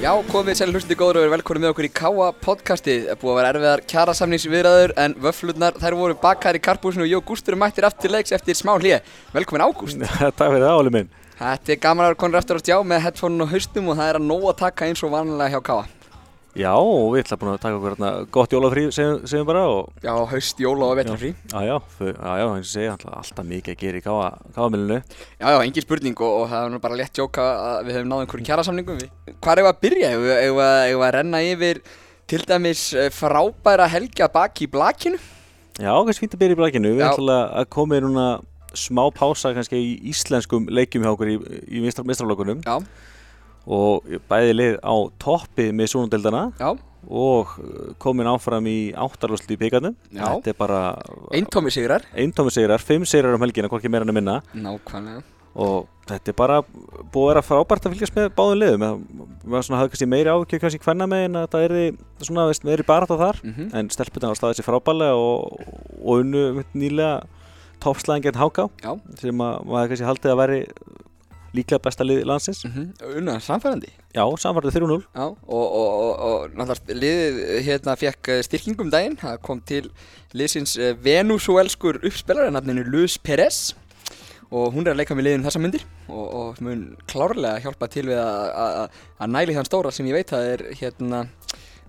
Já, komið sæl hlustandi góður og verið velkvæmið með okkur í Káa podcastið. Það búið að vera erfiðar kjærasamningsviðræður en vöflurnar þær voru bakkaðar í karpúsinu og Jó Gústur er mættir aftur leiks eftir smá hlýja. Velkomin Ágúst. Takk fyrir það, Óli minn. Þetta er gaman að vera konur eftir að stjá með headphone og haustum og það er að nóg að taka eins og vanlega hjá Káa. Já, og við ætlum búin að taka okkur hérna gott jólafrí, segjum, segjum bara og... Já, haust, jóla og vetrafrí. Já, já, þau- já, já, eins og segja, alltaf, mikið að gera í káa, káamilinu. Já, já, engin spurning og, og það er nú bara létt jóka að við hefum náð einhverjum kjærasamningum. Við- Hvar hefur að byrja? Hefur við að, að renna yfir til dæmis eh, frábæra helgja baki í blakinu? Já, kannski fínt að byrja í blækinu. Við ætlum að koma í núna smá pása kannski í íslenskum leikjum hjá okkur í, í Já, og bæði lið á toppi með súnundeldana og komin áfram í áttarlöslu í píkarnum. Þetta er bara eintómi sigrar. eintómi sigrar, fimm sigrar um helgina, hvorki meira en að minna. Nákvæmlega. og þetta er bara búið að vera frábært að fylgjast með báðum við svona hafði kannski meiri ákjöf kannski hvenna megin að það er svona veist, meiri barata þar Mhm. en stelpunar á staðið sér frábælega og, og unnu nýlega toppslæðin gegn Háká sem að maður kannski haldið að veri líklega besta lið landsins. Mm Unna, samfærandi. já, samfarið 3-0 Já, og, og, og, og náttúrulega liðið hérna fekk eh, styrkingum daginn, það kom til liðsins eh, venúsúelskur uppspelari, nafninu Luz Perez og hún er að leika með liðin þessa myndir. Og, og mun klárlega hjálpa til við að, næli þann stóra sem ég veit að er hérna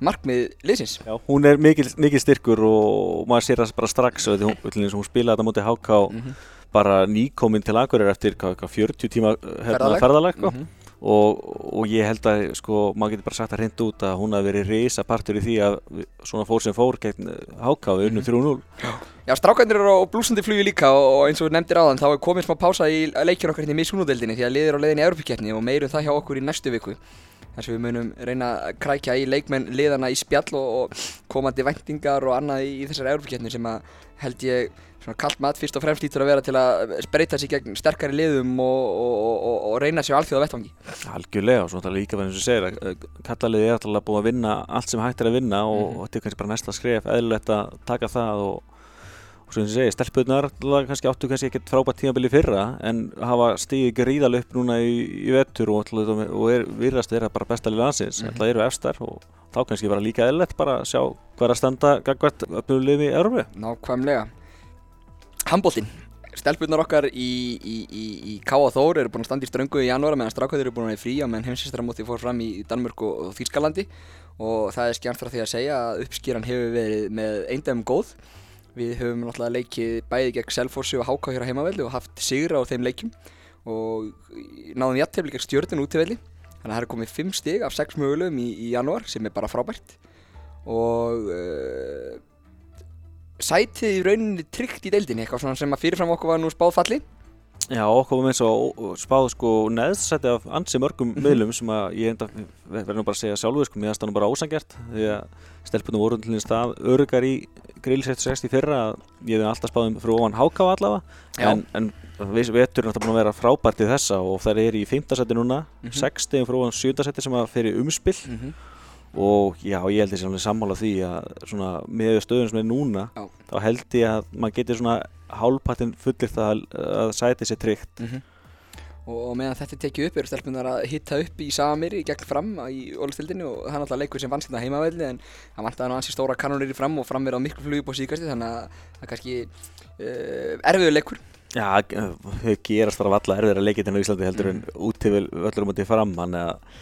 markmið liðsins. já, hún er mikil styrkur og maður sér það bara strax og hún, hún spilaði þetta móti Háká Mhm. Bara nýkomin til Akureyrar eftir hvað, hvað, 40 tíma eh, hérna, Ferðalag. ferðalag sko. Mhm. og, og ég held að sko, maður getur bara sagt að hreint út að hún hafi verið reysa partur í því að svona fór sem fór gegn Háká við unnum 3-0 Já, strákarnir eru á blúsandi flugi líka og, og eins og við nefndir áðan þá er komið smá pása í leikjur okkar hérna í misúnudeldinni því að liðir á leiðinni í Europaketni og meirum það hjá okkur í næstu viku þar sem við munum reyna að krækja í leikmenn liðana í spjall og, og komandi væntingar og annað í, í þessari Europaketni sem að held ég svona kalt mat fyrst og fremst lítur að vera til að spreita sig gegn sterkari liðum og, og, og, og reyna sér á alþjóða vettvangi algjörlega og svona líka verið eins og segir að kallaliði er alltaf búið að vinna allt sem hægt er að vinna og, Mhm. og þetta er kannski bara næsta skref eðlilegt að taka það og, og svo eins og segir, stelpunar kannski áttu kannski ekkert frábært tímabili fyrra en hafa stigið gríðal upp núna í, í vettur og, og er, virðast er það bara besta lið landsins, Mhm. alltaf eru efstar og þá kannski bara líka eðlilegt bara sjá hvað er að standa gagvart öfnum liðum í Európu Nákvæmlega Handbóltinn Stelpurnar okkar í, í, í, í K.A. Þór eru búin að standa í ströngu í janúara meðan strákvæður eru búin að vera í frí á meðan heimsistramóti fór fram í Danmörk og, og Þýskalandi. Og það er skjæmt frá því að segja að uppskýran hefur verið með eindæmum góð. Við höfum náttúrulega leikið bæði gegn Selfossi og Háká hér á heimavelli og haft sigra á þeim leikjum. Og náðum jættefli gegn stjórnin útivelli. Þannig að það er komið 5 stig af 6 mögulegum í, í janúar sem er bara frábært. Og uh, sætið í rauninni tryggt í deildinni eitthvað svona sem að fyrirfram okkur var nú spáð falli Já, okkur var með eins og spáð sko neðsætti af ansi mörgum Mhm. miðlum sem að ég enda verður nú bara að segja sjálfur sko, mér það nú bara ósangjart því að stelpunum voru til stað örugar í grillisættu 60 í fyrra að ég hef alltaf spáðum frá ofan háká allavega en, en við vetur náttúrulega búin að vera frábært í þessa og þær eru í 5. seti núna Mhm. 6 stegum frá ofan 7. seti sem að -hmm. Og já, ég held þessi sammála því að svona með stöðun sem er núna Já. þá held ég að maður geti svona hálfpartin fullirt að, að sæti sér tryggt Mhm. og, og meðan þetta tekið upp eru stelpunar að hitta upp í Samir í gegn fram í Ólistildinni og það er náttúrulega leikur sem vannst hérna heimavelli en það vantaði nú ansi stóra kanonir í fram og fram er á miklu flugi på síkasti þannig að það er kannski uh, erfiður leikur Já, þau gerast bara valla erfiðar að leikja þetta á Íslandi heldur en út til völlur um að fram þannig að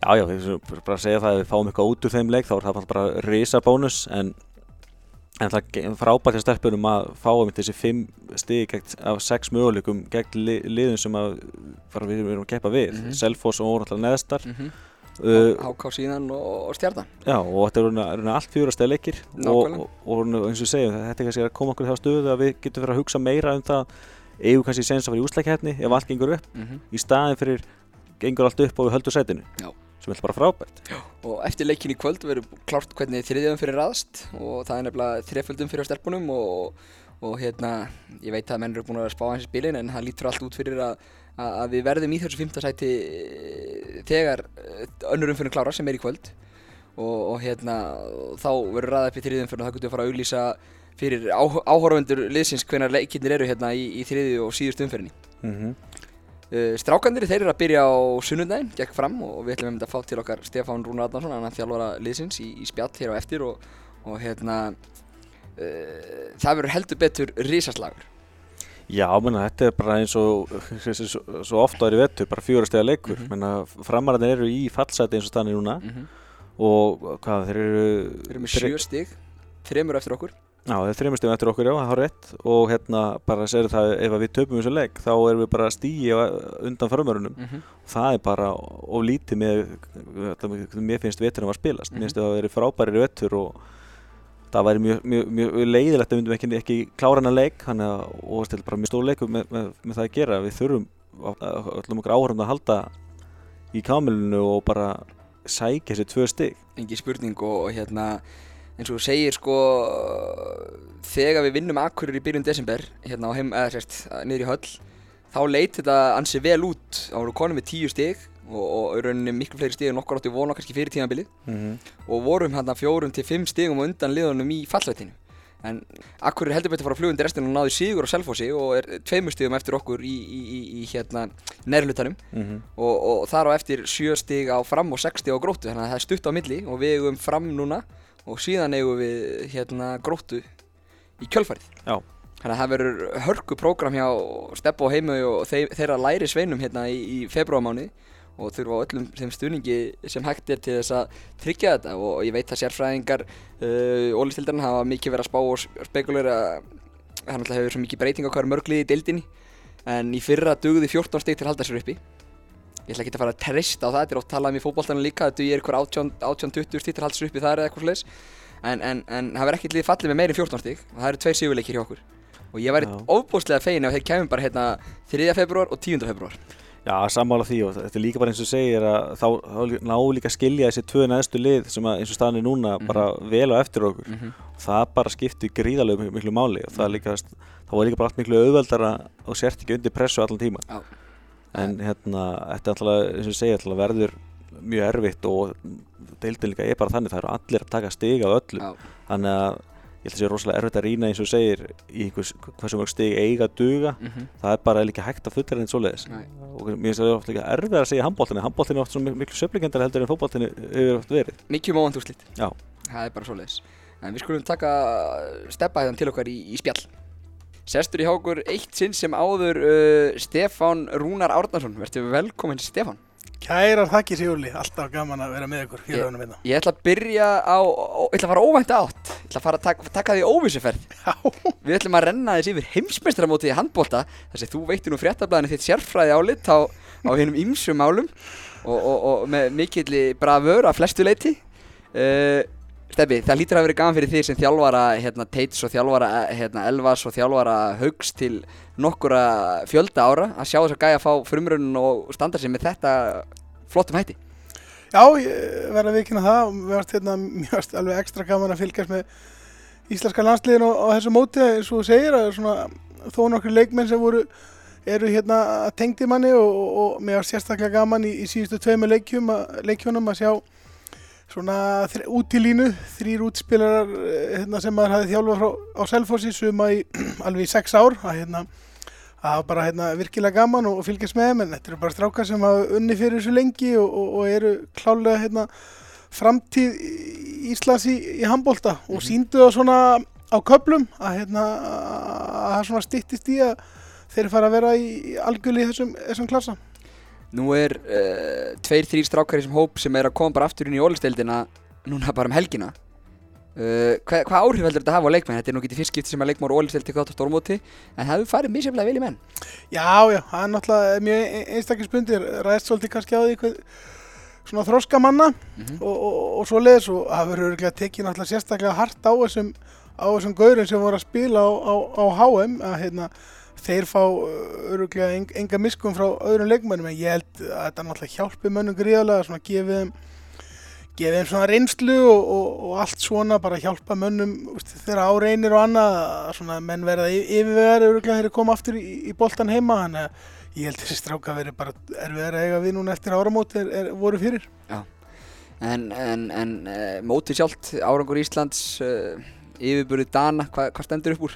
já, já, við skulum bara að segja það að við fáum eitthvað út úr þeim leik þá er það bara risa bónus en, en það er frábært hjá stelpunum að fá um þessi fimm gegn, af sex möguleikum gegn li, liðum sem að við erum að keppa við Mhm. Selfoss og orðallega neðstar mm -hmm. uh, Háká síðan og, stjarnan Já, og þetta er raun- raun allt fjórastega leikir og, og, og eins og við segjum, þetta er kannski að koma okkur í þá stöðu að við getum fyrir að hugsa meira um það eigum kannski sens að vera í úslækjahætni ef allt gengur upp mm -hmm. í staðin fyrir gengur allt upp og við höldum sætinu Já. Sem er bara frábært. Og eftir leikin í kvöld verður klárt hvernig þriðjöfum fyrir raðast og það er nefnilega þreföldum fyrir stelpunum og, og hérna, ég veit að menn eru búin að spá hans í spilin en það lítur allt út fyrir að, að, við verðum í þessu fymta sæti eh, þegar eh, önnurum fyrir klára sem er í kvöld. Og, og hérna, þá verður raðað upp í þriðjöfum fyrir og það getur að fara að auglýsa fyrir áh áhorfundur liðsins hvenar leikirnir eru hérna í, í þriðju og síðust umferðinni. Mm -hmm. Uh, strákandir þeir eru að byrja á sunnundaginn, gekk fram og við ætlum að fá til okkar Stefán Rúnar Adnarsson, annan þjálfara liðsins í, í spjall hér á eftir og, og hérna uh, það verður heldur betur risaslagur. Já, menna, þetta er bara eins og svo, svo ofta er í vettu, bara fjórastega leikur mm. -hmm. menna, framararnir eru í fallseti eins og stanni núna Mm -hmm. og hvað, þeir eru Þeir eru með sjö stig, þremur eftir okkur. Já, þeir eru þreymur stegum eftir okkur, já, það har rétt. Og hérna, bara segir það, ef við töpum þessu leik, þá erum við bara að stíja undan framörunum Mm -hmm. það er bara of lítið með mér finnst var að spilast. Mhm. mér finnst það að vera frábærir í vetur og það væri mjög, mjög, mjög leiðilegt að við myndum ekki, ekki klára þannig að, og þetta er bara mjög stór leikur með, með, með það að gera, við þurfum öllum okkur áhörðum að halda í kamilinu og bara sækja þessi tvö stig Eins og þú segir sko þegar við vinnum akkurir í byrjun desember hérna á heim, eða sérst, niður í höll þá leit þetta ansi vel út. Þá voru konum með tíu stig og, og rauninni miklu fleiri stig en okkur áttu vona kannski fyrir tímabilið. Mm -hmm. og vorum hérna fjórum til fimm stigum á undan liðunum í fallsvætinu en akkurir heldur betur að fara að flugundi restina og náði sigur á Selfossi og er tveimur stigum eftir okkur í, í, í, í hérna nærlutanum og, og þar á eftir sjö stig á fram og sex stig á gróttu. Þannig að það er stutt á milli og við eigum fram núna og síðan eigum við hérna gróttu í kjölfarið. Já. þannig að það verður hörku prógram hjá Steppa og Heimau og þeir, þeirra læri sveinum hérna í, í februarmáni og þurfa á öllum þeim stuðningi sem hægt er til þess að tryggja þetta. Og ég veit að sérfræðingar uh, ólistildarinn hafa mikið verið að spá og spekulera það náttúrulega hefur svo mikið breyting á hverju mörgliði í deildinni. En í fyrra dugði 14 stig til að halda sér uppi ég ætla ekki að fara að treysta á það, þetta er oft talað um í fótballtana líka þetta er ykkur 18-20 stig til að halda sér uppi þar eða eitthvað slags en, en, en það verður ekkert liðið fallið með meirinn 14 stig og það eru tveir sigurleikir hjá okkur og ég væri Já. ofbúslega fegin ef þeir kemur bara hérna 3. februar og 10. februar Já, sammála því og þetta er líka bara eins og segir að þá, þá ná líka að skilja þessi tvö neðstu lið sem að, eins og staðan er núna Mhm. bara vel á eftir okkur mm -hmm. það bara skiptir gríðarlega miklu, máli og það líka, það var líka bara allt miklu auðveldara og sért ekki undir pressu allan tíma Já. En hérna, þetta er alltaf, eins og ég segja, alltaf verður mjög erfitt og deildin líka er bara þannig, það eru allir að taka stig af öllu, Já. þannig að ég held að það sé rosalega erfitt að rýna eins og segir í einhvers, hversu mörg stig eiga að duga Mhm. það er bara líka hægt að fullera einn svoleiðis Nei. og mér finnst það ofta líka erfið að segja handbóltinni handbóltinni er oft svo miklu söflingendar heldur en fótbóltinni hefur oft verið mikið móvand úrslit Já. það er bara svoleiðis en við skulum taka steppa hérna til okkar í, í spjall sestur í hákur eitt sinn sem áður uh, Stefán Rúnar Árnarsson verður velkominn Stefán. Kærar þakki Sigurli, alltaf gaman að vera með ykkur félögunum hérna. ég ætla að byrja á, ó, ég ætla að fara óvænt átt. Ég ætla að fara að taka, taka því óvissuferð. Já, við ætlum að renna þess yfir heimsmeistramótið í handbólta þess að þú veitir nú fréttablaðinu þitt sérfræði álit á, á hinnum ýmsum málum og, og, og með mikilli bravör að flestu leiti uh, Steffi, það lítur að vera gaman fyrir því sem þjálfara hérna, Teits og þjálfara hérna, Elvas og þjálfara Haugs til nokkura fjölda ára að sjá þess að gæja að fá frumrunn og standa sig með þetta flottum hætti? Já ég verða að vikina það og við varst hérna mjög alveg ekstra gaman að fylgjast með íslenska landsliðin á, á þessu móti. Eins og þú segir að svona þó nokkur leikmenn sem voru eru hérna tengdi manni og, og, og mér var sérstaklega gaman í, í síðustu tveimu leikjum að, leikjunum að sjá svona út í línu, þrýr útspilarar eh, hérna, sem maður hafði þjálfað frá á Selfossi suma í alveg í sex ár að hérna það var bara hérna, virkilega gaman og, og fylgjast með þeim en þetta eru bara strákar sem hafa unni fyrir þessu lengi og, og, og eru klálega hérna, framtíð Íslands í, í handbólta og Mhm. síndu það svona á köplum að hérna að það svona styttist í að þeir fara að vera í algjörli í þessum, þessum klassa. Nú er uh, tveir, þrýr strákar í þessum hóp sem er að koma bara aftur inn í ólisteildina núna bara um helgina uh, Hvað hva áhrif heldur þetta að hafa á leikmenn? Þetta er nú ekki fyrst skipti sem að leikmenn á ólisteild tekur þátt á stórmóti en það hefur farið misjaflega vel í menn Já, já, það er náttúrulega mjög einstaklingsbundir, ræðst svolítið kannski á því hvað svona þroska manna Mhm. og, og, og svo leiðis og það verður örgulega tekið náttúrulega sérstaklega hart á þessum, á þessum gaurum sem voru að spila á, á, á HM að hérna, þeir fá örgulega en, enga miskum frá öðrum leikmönnum en ég held að þetta náttúrulega hjálpi mönnum gríðarlega svona gefið þeim gefið þeim svona reynslu og, og, og allt svona bara hjálpa mönnum þeirra áreinir og annað að svona menn verða yfirvegar örgulega þeir koma aftur í, í boltan heima þannig að ég held þessi stráka verið bara erfiðar eiga við núna eftir áramót er, er, voru fyrir En, en, en uh, mótið sjálft, árangur Íslands, uh, yfirburði Dana, hva, hvað stendur upp úr?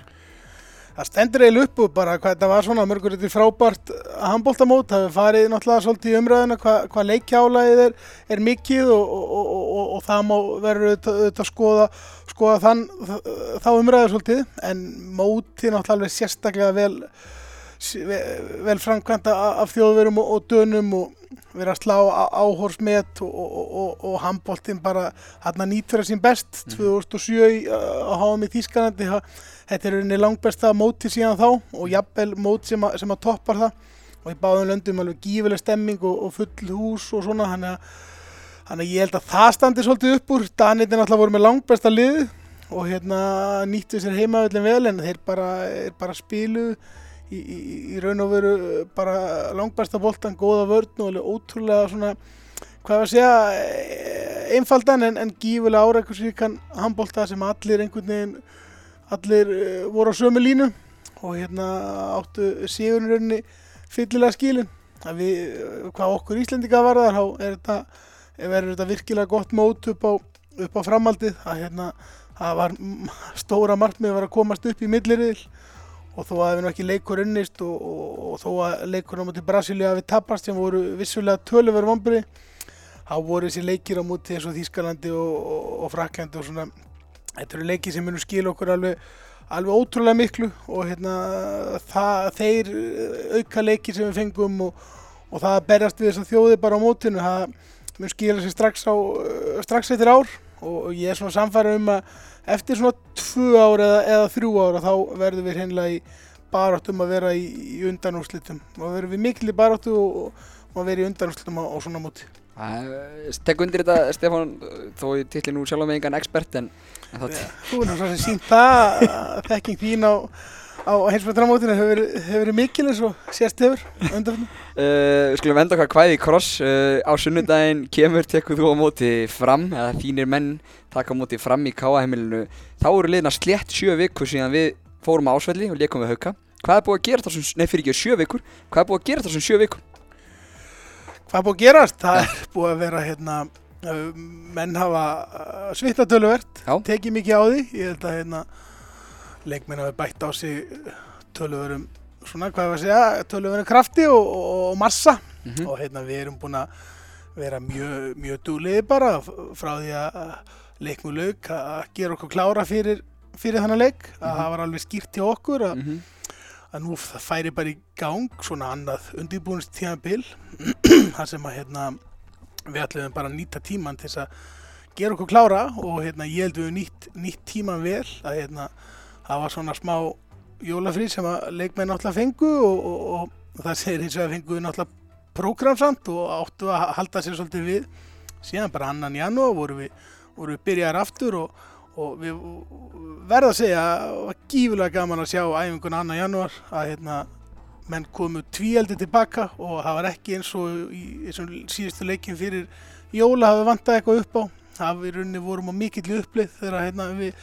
Það stendur eiginlega upp úr bara hvað þetta var svona mörgur þetta frábært handbóltamót, það hefur farið náttúrulega svolítið í umræðina hvað, hvað leikjálaðið er, er mikið og, og, og, og, og það má verður auðvitað að skoða, skoða þann, þá umræðu svolítið. En mótið náttúrulega sérstaklega vel, vel framkvæmda af þjóðverum og dönum og verið að slá áhorsmet og, og, og, og handbóltinn bara hann nýtt fyrir sín best. Mm. 2007 að hafa með Þískanandi þetta er unni langbesta móti síðan þá og jafnvel mót sem, sem að toppar það. Og í báðum löndum alveg gífileg stemming og full hús og svona hann að ég held að það standi svolítið upp úr. Danitinn alltaf voru með langbesta lið og hérna nýttu sér heimaðallin vel en þeir bara, bara spiluð í, í, í raun og veru bara langbæsta boltan, góða vörn og alveg ótrúlega svona, hvað var að segja, einfaldan en, en gífulega árækursvíkan handbolta sem allir einhvern veginn, allir uh, voru á sömu línu og hérna áttu sigurnirunni fyllilega skílinn. Við, hvað okkur Íslendika var þar, þá er þetta, verður þetta virkilega gott mót upp á, upp á framaldið. Það, hérna, það var stóra markmið að komast upp í milliriðil og þó að við nú ekki leikur unnist og, og, og þó að leikur á mútið Brasilia við tapast sem voru vissulega tölurverð vonburi þá voru þessi leikir á mútið eins og Þýskalandi og, og Fraklandi og svona þetta eru leikir sem munum skil okkur alveg, alveg ótrúlega miklu og hérna það, þeir auka leikir sem við fengum og það berjast við þess að þjóði bara á mótinu það mun skila sér strax, á, strax eftir ár og ég er svona samfærið um að eftir svona tvu ára eða, eða þrjú ára þá verðum við hreinlega í baráttum að vera í, í undanúrslitum. Og verðum við mikil í baráttu og, og að vera í undanúrslitum á, á svona móti. Tekk undir þetta Stefán þó ég tilli nú sjálf með engan expert en, en það Þú er náttúrulega sínt það þekking þín á á heimsmyndramótinu hefur verið mikil eins og sérst hefur undanfjörnum. Uh, við skulum enda okkar hvaði í kross. Uh, á sunnudaginn kemur tekkuð þú á móti fram, eða þínir menn taka á móti fram í káaheimilinu. Þá eru liðna slett sjö vikur síðan við fórum á ásvelli og leikum við hauka. Hvað er búið að gera þessum, nei fyrir ekki sjö vikur, hvað er búið að gera þessum sjö vikur? Hvað er búið að gerast? Það er búið að vera hérna, menn hafa svittatöluvert, tekið mikið á því. Ég held að hérna, leikmenn hafi bætt á sig töluverum svona hvað var að segja töluverum krafti og, og, massa mm -hmm. og hérna við erum búin að vera mjög mjög dúliði bara frá því að leikmur lauk að gera okkur klára fyrir, fyrir þannig leik að mm -hmm. það var alveg skýrt til okkur að, mm -hmm. að nú það færi bara í gang svona annað undirbúinst tíma pil þar sem að hérna við ætlum bara að nýta tíman til þess að gera okkur klára og hérna ég held við nýtt, nýtt tíman vel að hérna það var svona smá jólafrið sem að leikmenn náttúrulega fengu og, og, og það segir eins og að fengu náttúrulega prógramsamt og áttu að halda sér svolítið við. Síðan bara annan janúar voru við, voru við byrjaðar aftur og, og við verða að segja að það var gífulega gaman að sjá æfingun annan janúar að hérna menn komu tvíeldi tilbaka og það var ekki eins og í þessum síðustu leikin fyrir jóla hafi vantað eitthvað upp á. Það við runni vorum á mikill upplið þegar hérna við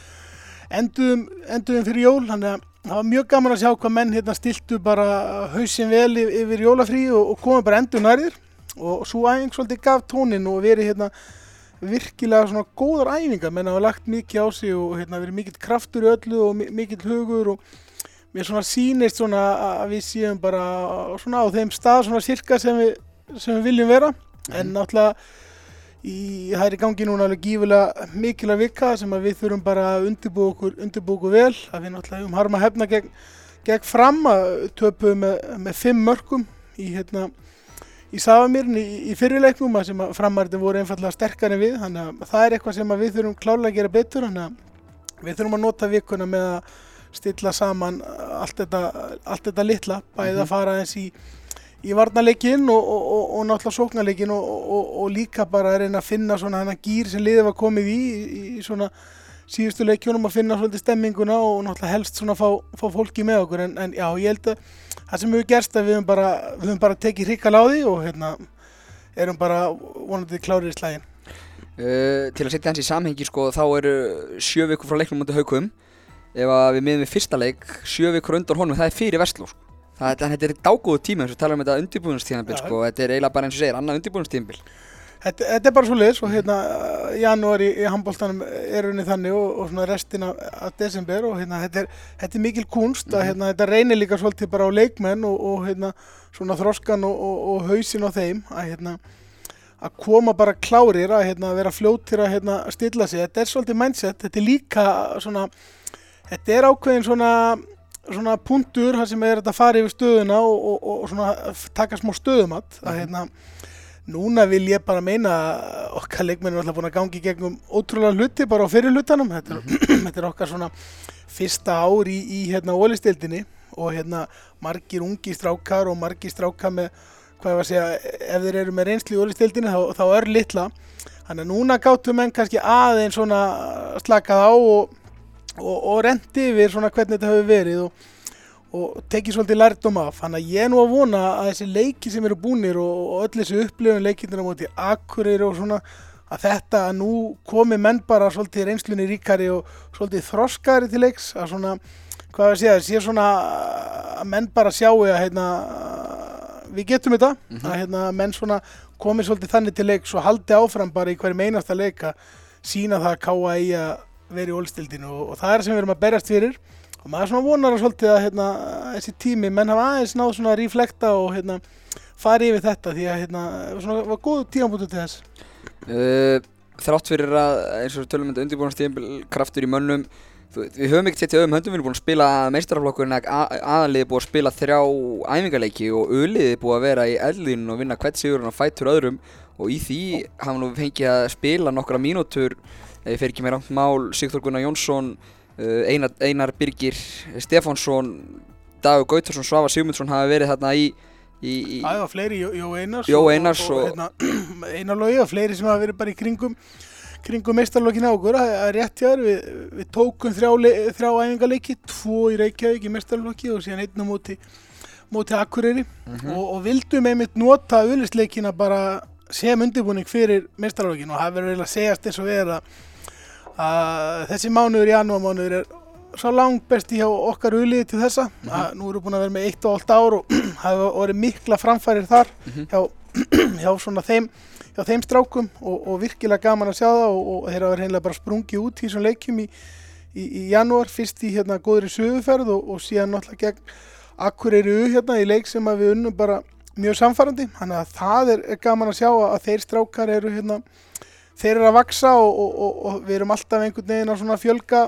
enduðum, enduðum fyrir jól þannig að það var mjög gaman að sjá hvað menn hérna stiltu bara hausin vel yfir jólafrí og, og komið bara endur nærðir og svo æfing svolítið gaf tónin og verið hérna virkilega svona góðar æfingar. Menn hafa lagt mikið á sig og hérna verið mikill kraftur í öllu og mikill hugur og mér svona sínist svona að við séum bara svona á þeim stað svona cirka sem við, sem við viljum vera. En mhm. náttúrulega Í, í gangi núna alveg gífulega mikilvæg vika sem við þurfum bara að undirbúa okkur, undirbúa okkur vel að við náttúrulega hefum harma hefna gegn, gegn fram að töpuðum með, með fimm mörgum í, hérna, í Safamirn í, í fyrirleiknum að sem að framarðin voru einfallega sterkari við þannig að það er eitthvað sem við þurfum klálega að gera betur þannig að við þurfum að nota vikuna með að stilla saman allt þetta, allt þetta litla bæðið að mhm. fara eins í í varnarleikin og, og, og, og náttúrulega sóknarleikin og líka bara að reyna að finna svona hana gýr sem liðið var komið í, í, í svona síðustu leikjónum að finna svolítið stemminguna og náttúrulega helst svona að fá, fá fólki með okkur. En, en já, ég held að það sem hefur gerst að við höfum bara, við höfum bara tekið hrikal á því og hérna erum bara vonandi klárið í slægin uh, Til að setja hans í samhengi sko þá eru sjö vikur frá leiknum mútið haugum ef við miðum við fyrsta leik sjö vikur undan honum það er fyrir vestlú sko Það, þetta er dágóðu tíma eins og tala um þetta undirbúinustíðanbíl sko, þetta er eiginlega bara eins og segir, annað undirbúinustíðanbíl. þetta, þetta er bara svo liðs og hérna janúar í, í handbóltanum er unni þannig og, og svona restina af desember og hérna þetta er, þetta er mikil kunst að hérna þetta reynir líka svolítið bara á leikmenn og, og hérna svona þroskan og, og hausin á þeim að hérna að koma bara klárir að hérna, vera fljóttir að hérna, stilla sig. Þetta er svolítið mindset, þetta er líka svona, þetta er ákveðin svona, svona punktur þar sem er að fara yfir stöðuna og, og, og svona taka smá stöðumatt. Að, hérna, núna vil ég bara meina okkar leikmenn er alltaf búin að gangi gegnum ótrúlega hluti bara á fyrir hlutanum. Þetta er, þetta er okkar svona fyrsta ár í, í hérna ólistildinni og hérna margir ungi strákar og margir strákar með hvað ég var að segja, ef þeir eru með reynslu í ólistildinu þá, þá er litla þannig að núna gáttu menn kannski aðeins svona slakað á og, og, og rendi yfir svona hvernig þetta hefur verið og, og tekið svolítið lærdom af þannig að ég er nú að vona að þessi leiki sem eru búnir og öll þessi upplifun leikindina mútið akkurir og svona að þetta að nú komi menn bara svolítið reynslunni ríkari og svolítið þroskari til leiks að svona, hvað ég segja, sé svona að menn bara sjáu að heitna við getum þetta mm -hmm. að hérna, menn svona komið svolítið þannig til leik svo haldi áfram bara í hverjum einasta leika sína það að káa í að vera í ólstildinu og, og það er sem við erum að berjast fyrir. Og maður svona vonar að svolítið að hérna, þessi tími menn hafa aðeins náð svona að ríflekta og hérna, fari yfir þetta því að hérna, svona var góð tímanbútu til þess. Uh, Þrátt fyrir að eins og tölum þetta undirbúinastíðin kraftur í mönnum Við höfum ekkert sett í öðum höndum, við erum búin að spila meistaraflokkurinn aðanliði búið að spila þrjá æfingarleiki og auðliði búið að vera í eldlinu og vinna hvert sigurinn og fættur öðrum. Og í því hafum við fengið að spila nokkra mínútur, ég fer ekki með rámt mál, Sigþór Gunnar Jónsson, uh, Einar, Einar Birgir Stefánsson, Dagur Gautarsson, Svafa Sigmundsson hafa verið þarna í Það var fleiri, Jó Einars Jó Einars og, og, og, og hérna, Einar Lógi og fleiri sem hafa verið bara í kringum kringum meistarlokkin á okkur, það er rétt hér, við, við tókum þrjá, þrjá æfingarleiki, tvo í Reykjavík í meistarlokki og síðan einn á móti, móti Akureyri mm -hmm. og, og vildum einmitt nota auðvistleikina bara sem undirbúning fyrir meistarlokkin og það verður eiginlega að segjast eins og verða að þessi mánuður í janúarmánuður er svo langt besti hjá okkar auðliði til þessa, mm -hmm. að nú erum við búin að vera með eitt og allt ár og hefur verið mikla framfærir þar mm -hmm. hjá, hjá svona þeim hjá þeim strákum og, og virkilega gaman að sjá það og, og þeir hafa reynilega bara sprungið út í þessum leikjum í, í, í janúar, fyrst í hérna góðri söguferð og, og síðan náttúrulega gegn Akureyri U hérna í leik sem við unnum bara mjög samfærandi þannig að það er, er gaman að sjá að þeir strákar eru hérna þeir eru að vaksa og við erum alltaf einhvern veginn að svona fjölga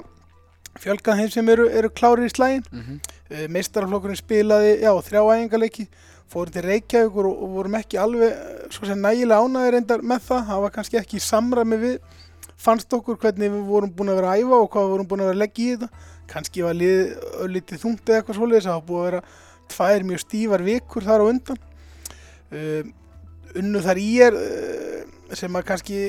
fjölga þeim sem eru, eru klárir í slægin mm -hmm. Eh, meistaraflokkurinn spilaði já, þrjá æfingarleiki fórum til Reykjavík og, og vorum ekki alveg svo sem nægilega ánægir reyndar með það. Það var kannski ekki í samræmi við fannst okkur hvernig við vorum búin að vera að æfa og hvað við vorum búin að vera að leggja í þetta. Kannski var lið litið þungt eða eitthvað svolítið það var búin að vera tvær mjög stífar vikur þar á undan. Uh, unnu þar í er uh, sem að kannski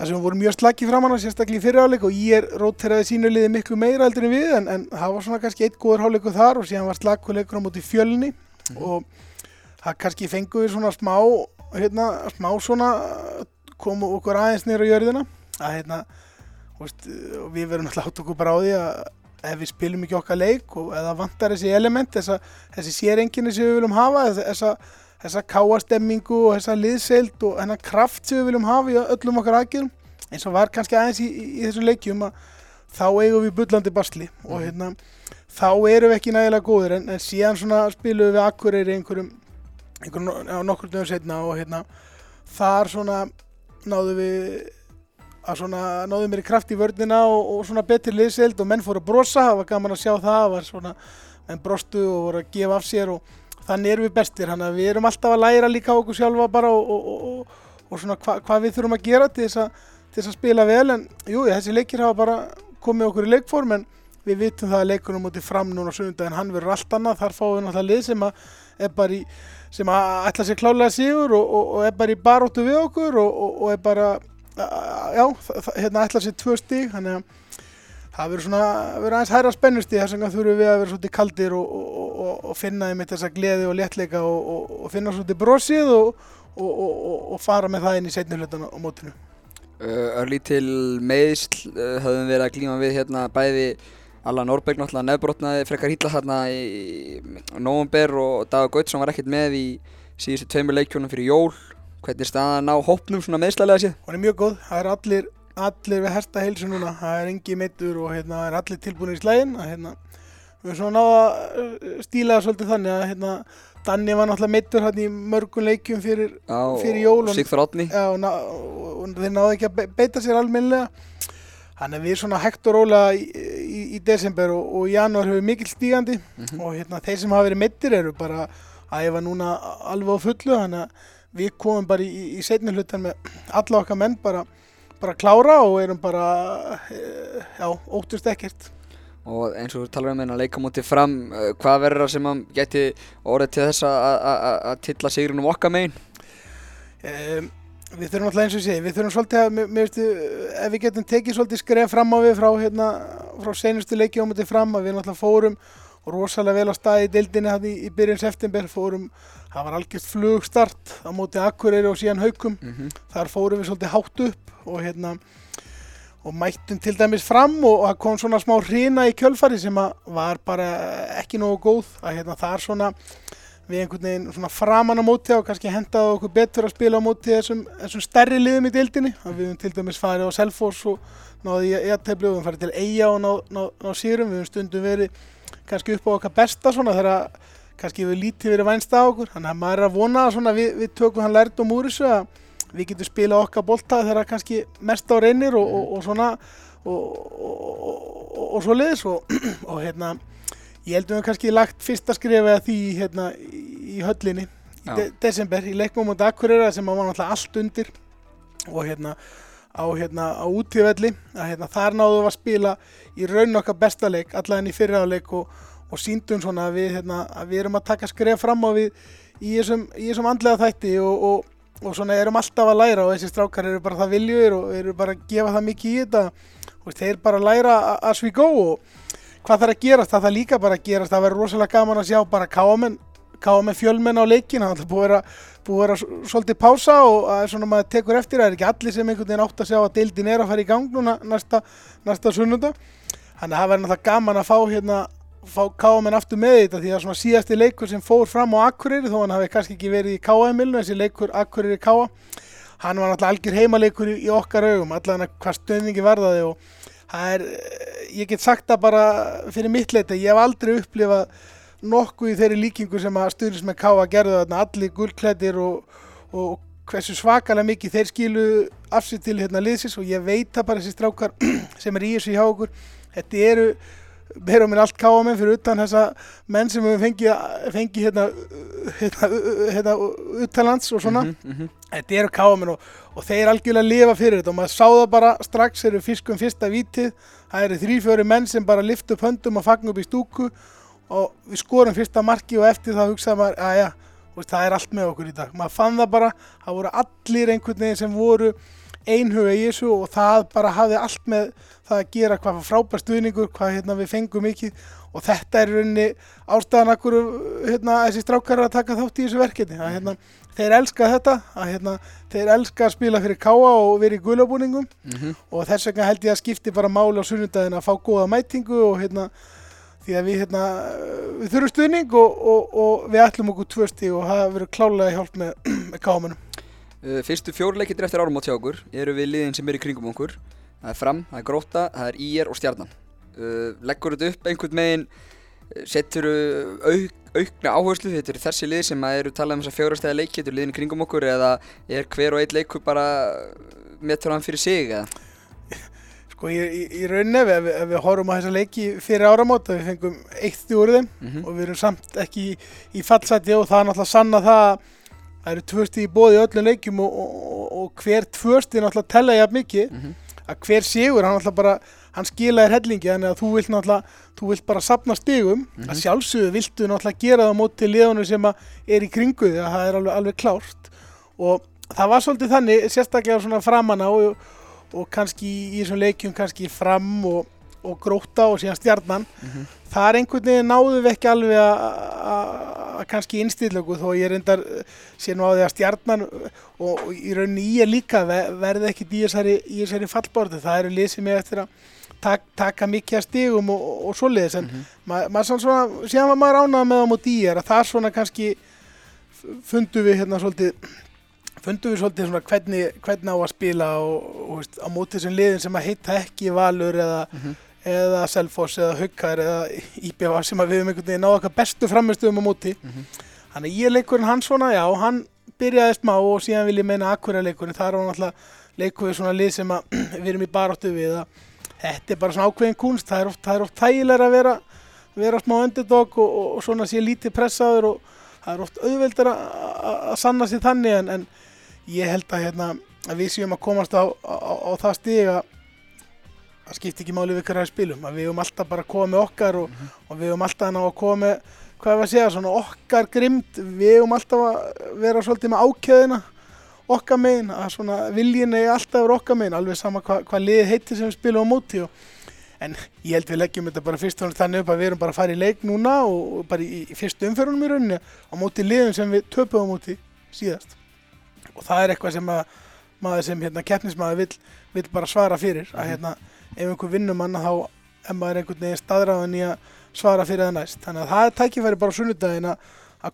það sem voru mjög slaggi framann á sérstaklega í fyriráleik og ég er róteraði sínu liði miklu meira heldur en við en, en það var svona kannski eitt góður háleiku þar og síðan var slagkuleikur á móti fjölni mm. og það kannski fenguði svona smá hérna, smá svona komu okkur aðeins nýra á jörðina að hérna veist, við verum alltaf átt okkur bara á því að ef við spilum ekki okkar leik og eða vantar þessi element þessa, þessi sérenginni sem við viljum hafa þessa þessa káastemmingu og þessa liðseild og hennar kraft sem við viljum hafa í öllum okkar aðgjörum eins og var kannski aðeins í, í, í þessum leikjum að þá eigum við bullandi basli mm. og mhm. hérna þá erum við ekki nægilega góðir en, en síðan svona spilum við akkureyri einhverjum, einhverjum á nokkur dögum setna og hérna þar svona náðu við að svona náðu mér í kraft í vördina og, og svona betri liðseild og menn fóru að brosa, það var gaman að sjá það, það var svona menn brostu og voru að gefa af sér og þannig erum við bestir, þannig að við erum alltaf að læra líka okkur sjálfa bara og, og, og, og svona hva, hvað við þurfum að gera til þess að, til þess að spila vel. En jú, þessi leikir hafa bara komið okkur í leikform en við vitum það að leikunum mútið fram núna sönda en hann verður allt annað, þar fáum við náttúrulega lið sem að er bara í, sem að ætla sér klálega sígur og er bara í baróttu við okkur og er bara, já, hérna ætla sér tvö stíg, þannig að það verður svona, verður aðeins hæra spennust í þess að þurfum við að vera svolítið kaldir og, og, og, og finna þeim eitt þessa gleði og léttleika og finna svolítið brosið og fara með það inn í setni hlutan á mótinu. Örlí til meðsl höfum við verið að glíma við hérna bæði Alla Norberg náttúrulega nefnbrotnaði frekar hýtla hérna í nógumber og Dagur Gautsson var ekkert með í síðustu tveimur leikjónum fyrir jól Hvernig er staðan á hópnum svona meðslælega séð? Hún er mjög góð, það er allir, allir við hersta heilsu núna, það er engi meittur og hérna, er allir tilbúinir í slægin. Hérna, við erum svona náða að stíla það svolítið þannig að hérna, Danni var náttúrulega meittur hérna í mörgum leikjum fyrir, Fyrir jól og- þeir náðu ekki að be- beita sér almennilega. Þannig að við erum svona hægt og rólega í, í, í desember og, og janúar hefur mikill stígandi Mhm. og hérna, þeir sem hafa verið meittir eru bara að ég var núna alveg á fullu þannig að við komum bara í, í setni hlutan með alla okkar menn bara, bara klára og erum bara eh, já, óttust ekkert. Og eins og talar um hérna leika mútið fram uh, hvað verður það sem hann geti orðið til þess að- að að- að tilla sigrunum okkar megin? Um, Við þurfum alltaf eins og segi, við þurfum svolítið að, mér, veistu, ef við getum tekið svolítið skref fram á við frá, hérna, frá seinustu leiki á mútið fram að við náttúrulega fórum rosalega vel á staði í deildinni í, í byrjun september, fórum, það var algjört flugstart á mótið Akureyri og síðan Haukum, mm -hmm. þar fórum við svolítið hátt upp og hérna og mættum til dæmis fram og það kom svona smá hrina í kjölfari sem var bara ekki nógu góð. Að hérna það er svona við einhvern veginn svona framan á móti og kannski hendaði okkur betur að spila á móti þessum, þessum stærri liðum í deildinni. Að við höfum til dæmis farið á Selfoss og náði í aðtefli og við höfum farið til Eyja og ná, ná, ná sírum, við höfum stundum verið kannski upp á okkar besta svona þegar kannski við lítið verið vænst á okkur. Þannig að maður er að vona að svona við, við tökum hann lærdum úr þessu að við getum spilað okkar bolta þegar kannski mest á reynir og, og, og svona og, og, og svo leiðis og, og hérna ég held að kannski lagt fyrsta skrifið að því hérna í höllinni í de desember í leikmum og Akureyra sem að var náttúrulega allt undir. Og hérna á, hérna, á útíðvelli að hérna, þar náðum við að spila í raun okkar besta leik allavega í fyrra leik og, og síndum svona að við, hérna, að við erum að taka skref fram á við í þessum, í þessum andlega þætti og, og, og svona erum alltaf að læra og þessi strákar eru bara það viljur og eru bara að gefa það mikið í þetta. Og þeir bara læra as we go og hvað þarf að gerast, það þarf líka bara að gerast. Það verður rosalega gaman að sjá bara káamenn káamenn fjölmenn á leikin það er búið að vera, svolítið pása og það er svona maður tekur eftir það. Er ekki allir sem einhvern veginn átt að sjá að deildin er að fara í gang núna næsta, næsta sunnunda þannig að það verður náttúrulega gaman að fá hérna fá káamenn aftur með þetta því að svona síðasti leikur sem fór fram á Akureyri þó hann hafi kannski ekki verið í káa-emilinu þessi leikur Akureyri káa hann var náttúrulega algjör heimaleikur í, okkar augum allan að hvað stöðningi verðaði og það er, eh, ég get sagt það bara fyrir mitt leita, ég hef aldrei upplifað nokkuð í þeirri líkingu sem að stuðnis með káa gerðu þarna allir gullklæddir og, og hversu svakalega mikið þeir skilu af sér til hérna liðsins og ég veit það bara þessi strákar sem er í þessu hjá okkur þetta eru og minn allt káa menn fyrir utan þessa menn sem við fengið fengi hérna, hérna, hérna uttalands og svona. Mm -hmm. þetta eru káamenn og, og þeir algjörlega lifa fyrir þetta. Og maður sá það bara strax eru fiskum fyrsta vítið. Það eru þrý fjóri menn sem bara lift upp höndum og fagn upp í stúku. Og við skorum fyrsta marki og eftir það hugsaði maður að já, það er allt með okkur í dag. Maður fann það bara, það voru allir einhvern veginn sem voru einhuga í þessu og það bara hafði allt með það að gera hvað frábær stuðningur hvað hérna, við fengum mikið og þetta er rauninni ástæðan akkur hérna, þessi strákar að taka þátt í þessu verkefni að, hérna, þeir elska þetta að, hérna, þeir elska að spila fyrir káa og vera í gulabúningum Mhm. og þess vegna held ég að skipti bara máli á sunnudaginn að fá góða mætingu og hérna því að við hérna við þurfum stuðning og, og, og við ætlum okkur tvö stíg og það verður klálega hjálp með, með kámanum fyrstu fjórleikindir eftir árum á hjá okkur eru við liðin sem eru í kringum okkur. Það er fram, það er gróta, það er ír og stjarnan. Uh, leggur þetta upp einhvern megin setur auk, aukna áherslu þetta eru þessi lið sem eru talað um þess að fjórastæða leiki þetta eru liðin í kringum okkur eða er hver og einn leikur bara hann fyrir sig eða? Sko í, rauninni ef, ef, við horfum á þessa leiki fyrir áramót að við fengum eitt úr þeim mm og við erum samt ekki í, í fallsæti og það er náttúrulega sanna það að það eru tvö stíg í bóði öllum leikjum og, og, og, hver tvö stíg náttúrulega tella jafn mikið -hmm. að hver sigur, hann náttúrulega bara hann skilaðir hellingi, þannig að þú vilt náttúrulega þú vilt bara sapna stigum Mhm. að sjálfsögðu viltu náttúrulega gera það á móti liðunum sem er í kringu því að það er alveg, alveg klárt og það var svolítið þannig, sérstaklega svona framanna og, og kannski í, í þessum leikjum kannski fram og, og gróta og síðan stjarnan Mhm. þar einhvern veginn náðum við ekki alveg að kannski innstýrlöku þó ég reyndar eh, sé nú á því að stjarnan og, og í rauninni er líka ve- verði ekkit í þessari, fallbortu það eru lið sem er eftir að tak, taka mikið stigum og, og, og svoleiðis en Mhm. ma, maður svona, síðan var maður ánað með á móti í er að það svona kannski f- fundum við hérna svolítið fundum við svolítið svona hvernig, hvernig á að spila og, og veist, á móti þessum liðin sem að heita ekki Valur eða, Mhm. Eða Selfoss eða Haukar eða IBF sem við höfum einhvern veginn náðu okkar bestu framistöðum á móti. Mhm. þannig að ég leikurinn hann svona, já, hann byrjaði smá og síðan vil ég meina akkurat leikurinn það er hann alltaf leikur við svona lið sem að við erum í baráttu við að þetta er bara svona ákveðin kunst, það er oft, það er oft þægilega að vera, vera smá underdog og, og, og svona sé lítið pressaður og það er oft auðveldar að- sanna sér þannig en, en ég held að, hérna, að við séum að komast á, á, á það stig að það skipti ekki máli við hverja spilum við höfum alltaf bara að koma með okkar og, og við höfum alltaf að koma með hvað við að segja, svona okkar grimd við höfum alltaf að vera svolítið með ákjöðina okkar megin að svona viljin er alltaf verið okkar megin alveg sama hvað hva lið heitir sem við spilum á móti og, en ég held við leggjum þetta bara fyrst og fremst þannig upp að við erum bara að fara í leik núna og, og bara í, í fyrstu umferðunum í rauninni á móti liðum sem við töpum á móti síðast. Og það er eitthvað sem að maður sem hérna keppnismæður vill, vill bara svara fyrir að hérna ef einhver vinnum manna þá er maður einhvern veginn staðræðan í að svara fyrir það næst. Þannig að það er tækifæri bara á sunnudaginn að,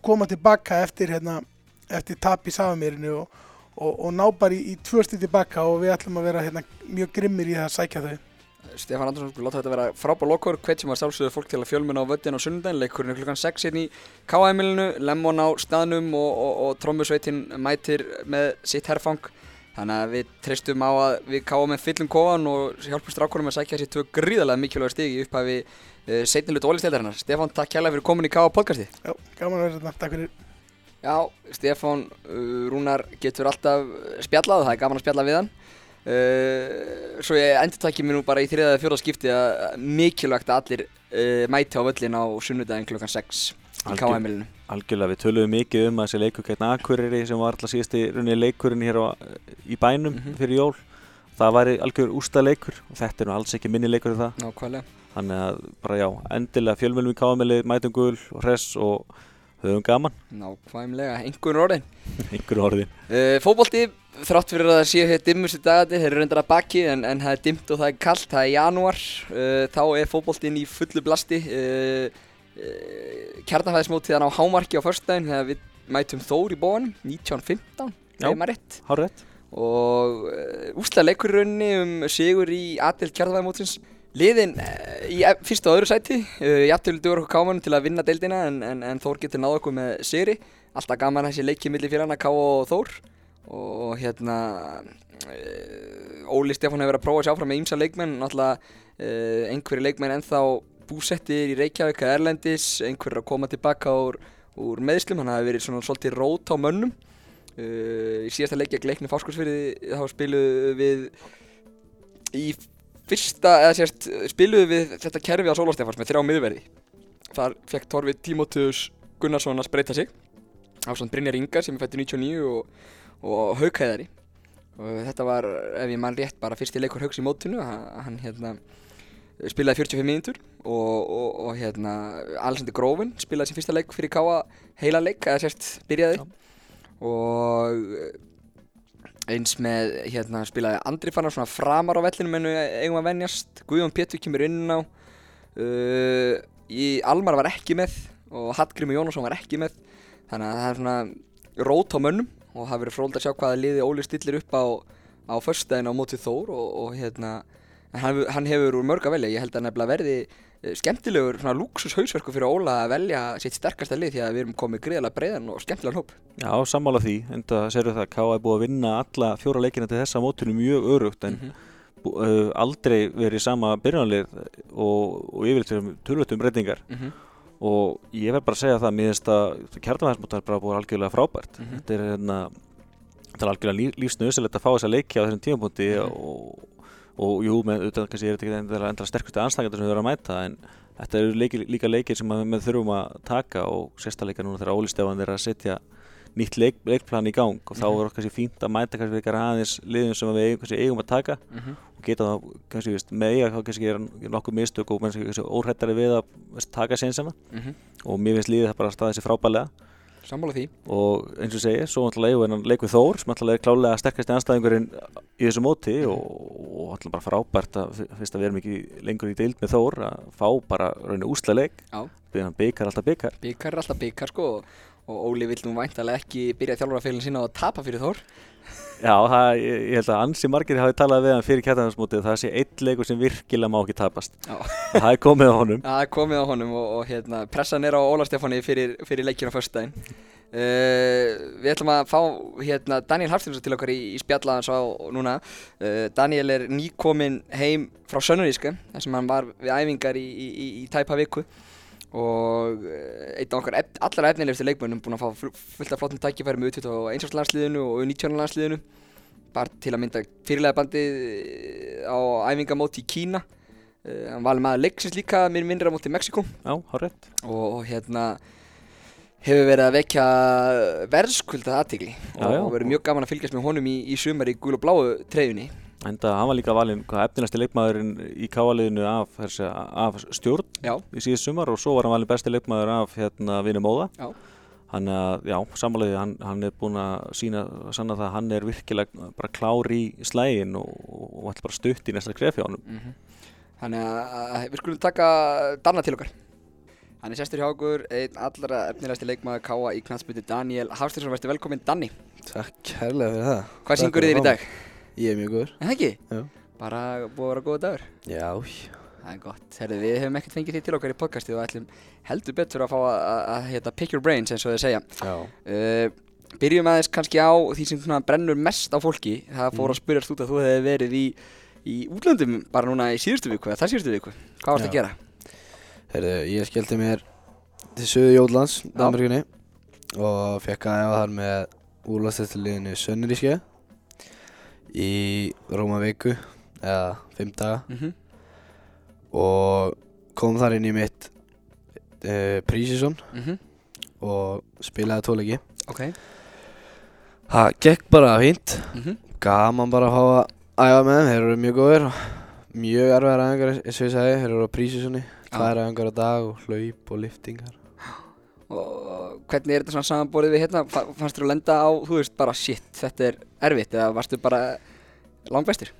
koma tilbaka eftir hérna eftir tap í Safamýrinu og, og, og ná bara í, í tvö stið tilbaka og við ætlum að vera hérna mjög grimmir í það að sækja þau. Stefán Andersson láta þetta vera frábár lokkur hveit sem að sjálfsögðu fólk til að fjölmuna á völdin á sunnudaginn. Leikurinn er klukkan 6 hérna í K.A.M.ilinu Lemon á staðnum og, og, trommusveitin mætir með sitt herfang þannig að við treystum á að við káum með fyllum kofan og hjálpum strákunum að sækja sér tvö gríðarlega mikilvægur stig í upphafi uh, setnilut ólisteildarinnar Stefán, takk kærlega fyrir komin í K.A. podcasti. Já, gaman að vera hérna, takk fyrir. Já, Stefán uh, Rúnar getur alltaf spjallað, það er gaman að spjalla við hann. Uh, Svo ég endur takki mér nú bara í þriðaði fjóða skipti að mikilvægt að allir uh, mæti á völlin á sunnudaginn klukkan 6 í K.M.ilinu Algjörlega, við töluðum mikið um að þessi leikur gegn Akureyri sem var alltaf síðasti runni leikurinn hér á, í bænum Mhm. fyrir jól það væri algjör ústa leikur og þetta er nú alls ekki minni leikur en það. Nákvæmlega. Þannig að bara já, endilega fjölmjölum í káamili mætum gul og hress og höfum gaman, Nákvæmlega, einhvern orðin. Einhverju orðin. Uh, Fótbolti, þrátt fyrir að það séu hér dimmustu dagandi, þeir eru reyndar að baki en, en það er dimmt og það er kallt, það er janúar. Uh, þá er fótboltin í fullu blasti. Uh, uh, kjarnafæðismótið hann á hámarki á föstudaginn þegar við mætum Þór í bóðanum 1915, Já. segir maður rétt. Hár rétt? og uh, úslega leikur í rauninni um sigur í aðdelt kjarnafæðimótsins liðin uh, í fyrsta og öðru sæti. Uh, jafntölu dugur okkur kámanum til að vinna deildina en, en, en Þór getur náð okkur með sigri. Alltaf gaman þessi leikið milli fyrir hana Ká og Þór. Og hérna Óli Stefán hefur verið að prófa sér áfram með ímsa leikmenn. Náttúrulega einhverju leikmenn ennþá búsettir í Reykjavík að Erlendis einhverju að koma tilbaka úr, úr meðslum hann hafi verið svona svolítið rót á mönnum. Uh, í síðasta leikja gleikni fáskursfyrði þá spiluðu við í fyrsta, eða sérst spiluðu við þetta kerfi á Sólastefans með þrjá miðverði. Þar fekk Torfi Tímóteus Gunnarsson að spreita sig á svona Brynjar Ingar sem er fættur 99 og, og Haukhæðari og þetta var, ef ég mann rétt, bara fyrsti leikur Hauks í mótinu hann, hann hérna spilaði 45 mínútur og, og, og hérna Alexander Grófin spilaði sem fyrsta leik fyrir Káa heila leik, eða sérst byrjaði. Og eins með hérna spilaði Andri Fannar svona framar á vellinu menn við eigum að venjast. Guðjón Pétur kemur inn á uh, í Almar var ekki með og Hallgrimur Jónasson var ekki með. Þannig að það er svona rót á mönnum og það verður fróld að sjá hvaða liði Óli stillir upp á á föstudaginn á móti Þór og, og hérna hann, hann hefur úr mörg að velja ég held að nefnilega verði eh, skemmtilegur svona lúksus hausverku fyrir Óla að velja sitt sterkasta lið því að við erum komið greiðlega breiðan og skemmtilegan hóp Já, sammála því, enda segir það að K.A. er búið að vinna alla fjóra leikina til þessa mótinu mjög örugt en Mhm. bú, uh, aldrei verið sama byrjanlið og, og yfirleitt tölvöldum breytingar Mhm. og ég verð bara að segja það mér finnst að kjartanvæðismóta er bara búið algjörlega frábært þetta er hérna þetta er algjörlega líf, lífsnöðsilegt að fá þessa leiki á þessum tímapunkti Mhm. og, og jú, með auðvitað kannski er þetta ekki endilega endra sterkustu anstæðingar sem við erum að mæta en þetta eru leiki, líka leikir sem að við þurfum að taka og sérstaklega núna þegar Óli Stefán er að setja nýtt leik, leikplan í gang og þá Mhm. er kannski fínt að mæta kannski eitthvað aðeins liðum sem við eigum, kannski eigum að taka Mhm. og geta þá kannski veist, með eiga þá kannski er nokkuð mistök og kannski, óhrættari við að taka sénsina Mhm. og mér finnst liðið það bara að staða sér frábælega Sammála því. Og eins og ég segi, svo náttúrulega eigum við hennan leik við Þór sem náttúrulega er klálega sterkasti anstæðingurinn í þessu móti og, og náttúrulega bara frábært að fyrst að við erum ekki lengur í deild með Þór að fá bara rauninu úsla leik Já. byggar alltaf byggar Bikar er alltaf bikar sko og, Óli vill nú væntalega ekki byrja þjálfarafélagin sinna á að tapa fyrir Þór Já, það, ég, ég held að ansi margir hafi talað við hann fyrir kjartaðansmótið það sé eitt leikur sem virkilega má ekki tapast. Það er komið á honum. Það er komið á honum og, og hérna, pressan er á Óla Stefáni fyrir, fyrir leikjuna föstudaginn. Uh, Við ætlum að fá hérna, Daniel Hafstjónsson til okkar í, í spjallaðans á núna. Uh, Daniel er nýkominn heim frá Sönnuríska þar sem hann var við æfingar í, í, í, í tæpa viku og uh, einn af okkar ef, allra efnilegustu leikmönnum búinn að fá fu- fullt af flottum tækifæri með utvitt á einsvarslandsliðinu og 19 landsliðinu bara til að mynda fyrirlega bandið eh, á æfingamóti í Kína. Uh, hann var með leiksins líka mér minnir á móti Mexiko Já, hárétt og, og hérna hefur verið að vekja Já, já. og verið mjög gaman að fylgjast með honum í, í sumar í gul og bláu treyjunni Enda hann var líka valinn hvað efnilegsti leikmaðurinn í káaliðinu af, þessi, af stjórn Já, í síðust sumar og svo var hann valinn besti leikmaður af hérna Vini Móða. Hann, já, samanlega hann, hann er búinn að sína sanna það að hann er virkilega bara klár í slægin og, og ætla bara stutt í næsta skref hjá honum. Mm Þannig að, að við skulum taka Danna til okkar. Hann er sestur hjá okkur, einn allra efnilegasti leikmaður Káa í knatsbyttu Daniel Hafstjónsson, verður velkominn Danni. Takk kærlega fyrir það. Hvað syngur þér í að dag? Ég er mjög góður. En það ekki? Já. Bara búið að vera góða dagur Já, Það er gott, Herðu, við hefum ekkert fengið því til okkar í podcasti og ætlum heldur betur að fá að, að, að hérna, pick your brains eins og þau segja já. uh, Byrjum aðeins kannski á því sem svona brennur mest á fólki Það fór að spyrjast út að þú hefði verið í, í útlöndum bara núna í síðustu viku eða þar síðustu viku Hvað varst að Já. gera? Herðu, ég skellti mér til söðu Jólands, Danmarkunni og fekk að efa þar með úrlastættiliðinu Sönnuríske í Róma viku eða fimm daga Mm og kom þar inn í mitt uh, prísisson -hmm. og spilaði tóleiki. Ok Það gekk bara fínt, mm -hmm. gaman bara að að æfa með þeim, þeir eru mjög góðir mjög erfiðar æfingar eins og ég sagði, þeir eru á prísisonni, Já. tvær æfingar á dag og hlaup og liftingar. Og hvernig er þetta svona samanborið við hérna? Fa- Fannst þér að lenda á, þú veist, bara shit, þetta er erfitt eða varstu bara langbestur?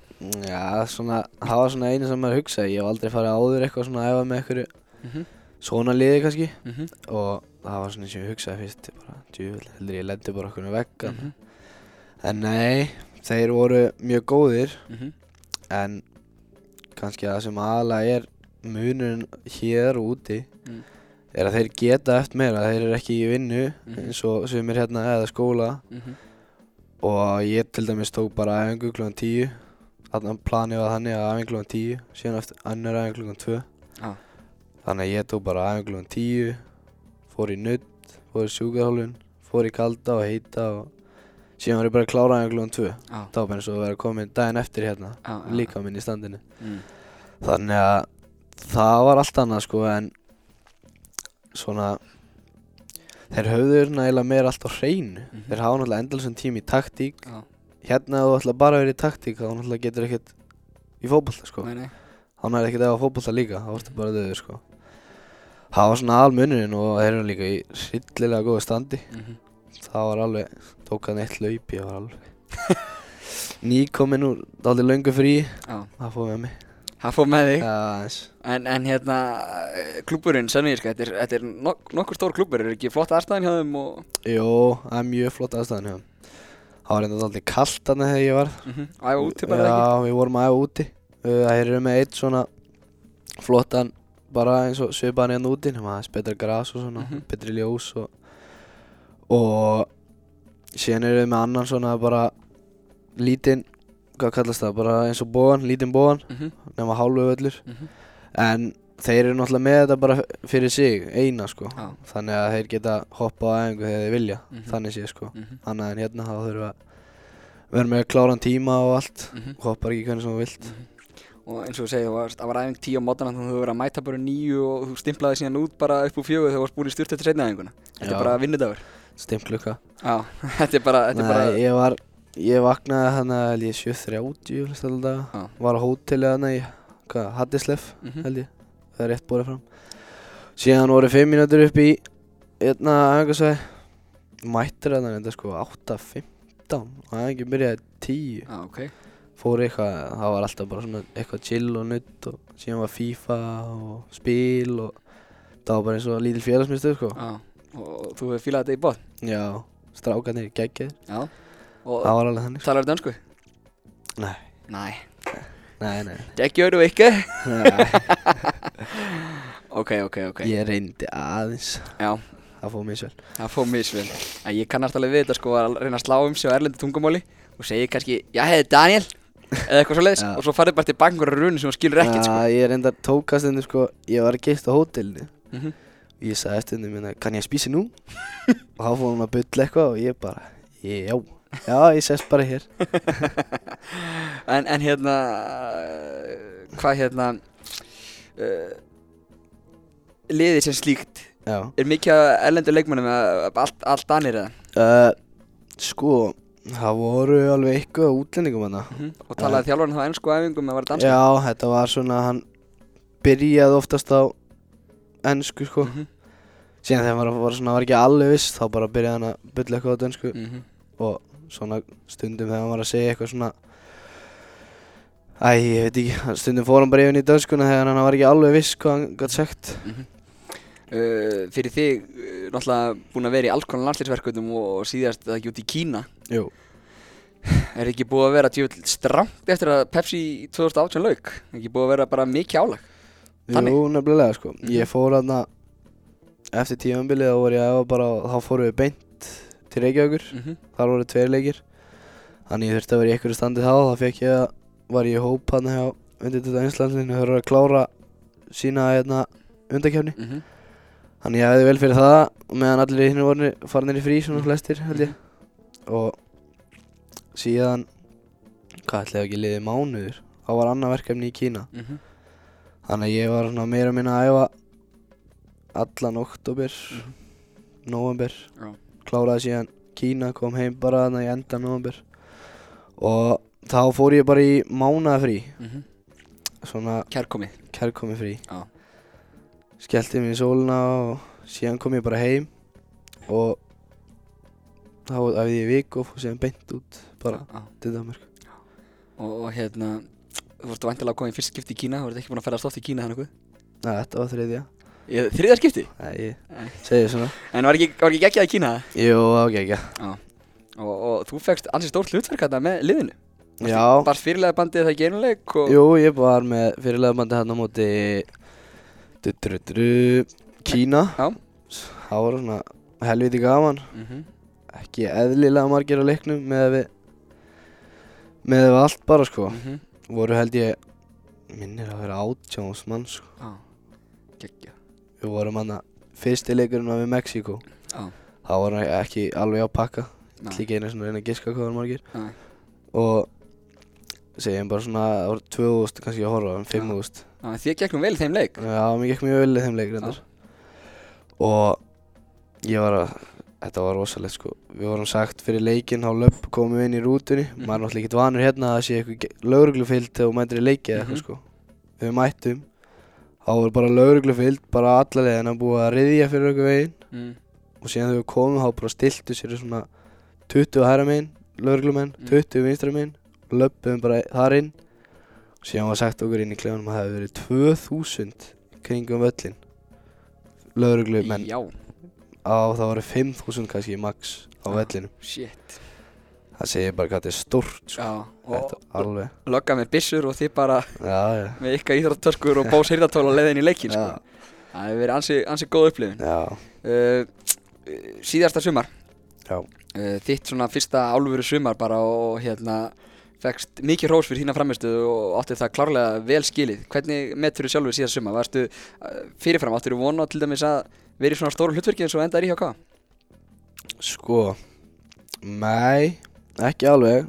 Já, svona, það var svona einu sem maður hugsaði, ég hef aldrei farið áður eitthvað svona að æfa með einhverju Mm -hmm. svona liði kannski Mm -hmm. og það var svona eins og ég hugsaði fyrst, bara djúvel, heldur ég lendi bara okkur með veggan. Mhm. En nei, þeir voru mjög góðir Mhm. en kannski það sem aðalega er munurinn hér og úti Mm. Er að þeir geta eftir meira, þeir eru ekki í vinnu Mhm. eins og sumir hérna eða skóla Mhm. og ég til dæmis tók bara æfingu klukkan 10 Þannig planið var þannig að æfingu klukkan 10 síðan eftir annar æfingu klukkan 2 Já. Þannig að ég tók bara æfingu klukkan 10 fór í nudd, fór í sjúkarhólfin fór í kalda og heita og síðan var ég bara að klára æfingu klukkan 2 Já, Það var eins og að vera komin daginn eftir hérna já, já. líka minn í standinu Mm. Þannig að það var allt annað sko en svona þeir höfðu nægilega meira allt á hreinu Mhm. þeir hafa náttúrulega endalsum tím í taktík Já. hérna þú ætla bara að vera í taktík þá náttúrulega getur ekkert í fótbolta sko þá næri ekkert eða fótbolta líka þá varstu bara döður sko það var svona almunurinn og þeir eru líka í rillilega góðu standi Mhm. það var alveg tók hann eitt laup ég var alveg nýkominn úr dálítið löngu frí Já. það fóð með mig Það fór með þig. eins En, en hérna, eh, klúbburinn, Sönvíðiska, þetta er, þetta er nok nokkur stór klúbbur, er ekki flott aðstæðan hjá þeim og... Jó, það er mjög flott aðstæðan hjá þeim. Það var reynda alltaf kallt þarna þegar ég var Mm -hmm. Æfa úti bara eða Já, við vorum að æfa úti Það eru með eitt svona flottan bara eins og svipaðan hérna úti nema það er betra gras og svona, Mhm. betri ljós og og síðan eru við með annan svona bara lítinn, hvað kallast það, bara eins og bóan, lítinn bóan? Mm nema hálfu völlur -hmm. en þeir eru náttúrulega með þetta bara fyrir sig, eina sko Já. þannig að þeir geta hoppað á æfingu þegar þeir vilja, Mhm. þannig sé sko Mm -hmm. annað en hérna þá þurfum við að vera með kláran tíma og allt Mm -hmm. hoppar ekki hvernig sem þú vilt Og eins og þú varst, það var æfing tíu á mótana þannig að þú verið að mæta bara níu og þú stimplaði síðan út bara upp úr fjögur þegar þú varst búin í styrtu eftir seinna æfinguna. Þetta er bara vinnudagur. stimpklukka Já, þetta er bara, þetta er Nei, bara... ég var ég vaknaði hann að held ég 7.30 flest alveg daga. Já. var á hóteli hann í hvað, Hattislef Mhm. held ég. Það er rétt borðið fram. Síðan voru 5 mínútur upp í hérna æfingarsvæði mættir hann þetta sko 8.15 og æfingi byrjaði 10 Já, ok. fór eitthvað, það var alltaf bara svona eitthvað chill og nutt og síðan var FIFA og spil og það var bara eins og lítil félagsmyndstöð sko. Já, og þú hefur fílað þetta í bóð Já, strákarnir geggir Já Og Það var alveg þannig sko. talar þetta önsku? Nei, Nei nei, nei, Geggjör og ekki nei. Ok, ok, ok Ég reyndi aðeins Já, að fá mér svel það fór misvel að Ég kannast alveg við þetta sko að reyna að slá um sig á erlendu tungumáli og segi kannski, já heiði Daniel eða eitthvað svo leiðis Já. og svo farið bara til baka einhverja runi sem hún skilur ekkert sko Já, ég reyndar tóka stundum sko Ég var að geist á hótelinu Mhm. Ég sagði stundum minna, kann ég spísi nú? og þá fór hún að bylla eitthvað og ég bara Já, já, ég sest bara hér. En, en hérna uh, hvað hérna uh, liðið sem slíkt Já. er mikið af erlendu leikmannum allt, allt danir eða? Uh, Sko, það voru alveg eitthvað útlendingum hana og talaði þjálfarinn þá ennsku æfingum eða var þetta danska Já, þetta var svona Hann byrjaði oftast á ennsku sko. Mhm, Síðan þegar maður var, svona, var ekki alveg viss Þá bara byrjaði hann að bylla eitthvað á dönsku. Mhm. og svona stundum þegar hann var að segja eitthvað svona Æ, ég veit ekki, stundum fór hann bara yfir í dönskuna þegar hann var ekki alveg viss hvað hann gætt sagt. Uh, fyrir þig uh, náttúrulega búin að vera í alls konar landslýsverkundum og síðast það ekki út í Kína. Jú. Er ekki búið að vera djúvill stramt eftir að Pepsi í 2018 lauk? Er ekki búið að vera bara mikið álag? Þannig? Jú, nefnilega sko. Mhm. Ég fór hann eftir tímanbilið og þá fórum við beint til Reykjavíkur. Mm -hmm. Þar voru tveir leikir. Þannig ég þurfti að vera í einhverju standi þá þá fekk ég að var ég í hóp hann hjá undir þetta einslandlinu og höfðu að klára sína hérna undakefni Mm -hmm. Þannig ég hefði vel fyrir það meðan allir hinn voru farinir í frí svona flestir held ég. Og síðan hvað ætlaði ekki liðið mánuður? Þá var annað verkefni í Kína. Mhm. þannig að ég var svona meira minna að æfa allan oktober november Já. Kláraði síðan. Kína kom heim bara þannig í enda november og þá fór ég bara í mánaðafrí Mhm. svona kærkomið. kærkomi frí Já. skellti mér í sólina og síðan kom ég bara heim. Og þá æfði ég í viku og fór síðan beint út bara Já. til Danmark og, og hérna þú vorstu vantilega að koma í fyrst skipti í Kína þú vorstu ekki búin að ferðast oft í Kína þannig Næ, þetta var þriðja Ég- þriðja skipti Nei, ég Nei. segi svona en var ekki, var ekki geggjað í Kína Jú, ok, ekki og, og þú fegst ansið stórt hlutverk þetta með liðinu Já, Varst fyrirlega bandið það ekki einuleik og jú, ég var með fyrirlega bandi hann á móti Dutturuturu Kína Já. Það var svona helviti gaman Mhm. Ekki eðlilega margir á leiknum með við með við allt bara sko Mhm. voru held ég minnir að vera átjáns mann sko. Já. geggjað við vorum hann að fyrsti leikurinn var við Mexíkó. Já. það var ekki alveg á pakka. Líka einu svona reyna að giska hvað var margir. Nei. og segjum bara svona það voru 2000 kannski að horfa um 5000 Já, en þið gegnum vel í þeim leik. Já, mér gekk mjög vel í þeim leik reyndar. Og ég var að þetta var rosalegt sko. Við vorum sagt fyrir leikinn á löpp komum við inn í rútunni. Mhm. maður er náttúrulega ekkert vanur hérna að það sé eitthvað lauruglufyllt þegar þú mætir í leiki eða Mhm. eitthvað sko. Við mættum þá var bara lauruglufyllt bara allalega en að búa að riðja fyrir okkur veginn mm. og síðan þegar við komum þá bara stiltu sér svona 20 hæra megin lauruglumenn, Mm. 20 vinstra megin og löpum bara þar inn og síðan var sagt okkur inn í klefanum að það hefði verið 2000 kringum völlin lauruglumenn Já, á það voru 5000 kannski max á Já. vellinum shit það segir bara hvað þetta er stórt sko. Já, og lögga með byssur og þið bara já, já, með ykkar íþróttöskur og bós heyrðartól á leiðin í leikin sko. Það hefur verið ansi, ansi góð upplifun já, uh, Síðasta sumar uh, Þitt svona fyrsta álfuru sumar bara og hérna Fekst mikið hrós fyrir þína framistuðu og átti það klárlega vel skilið Hvernig metur þú sjálfur síðast sumar? Varstu uh, fyrirfram, áttur þú vona til dæmis að vera í svona stóru hlutverki eins og endar í hjá hvað? sko nei, ekki alveg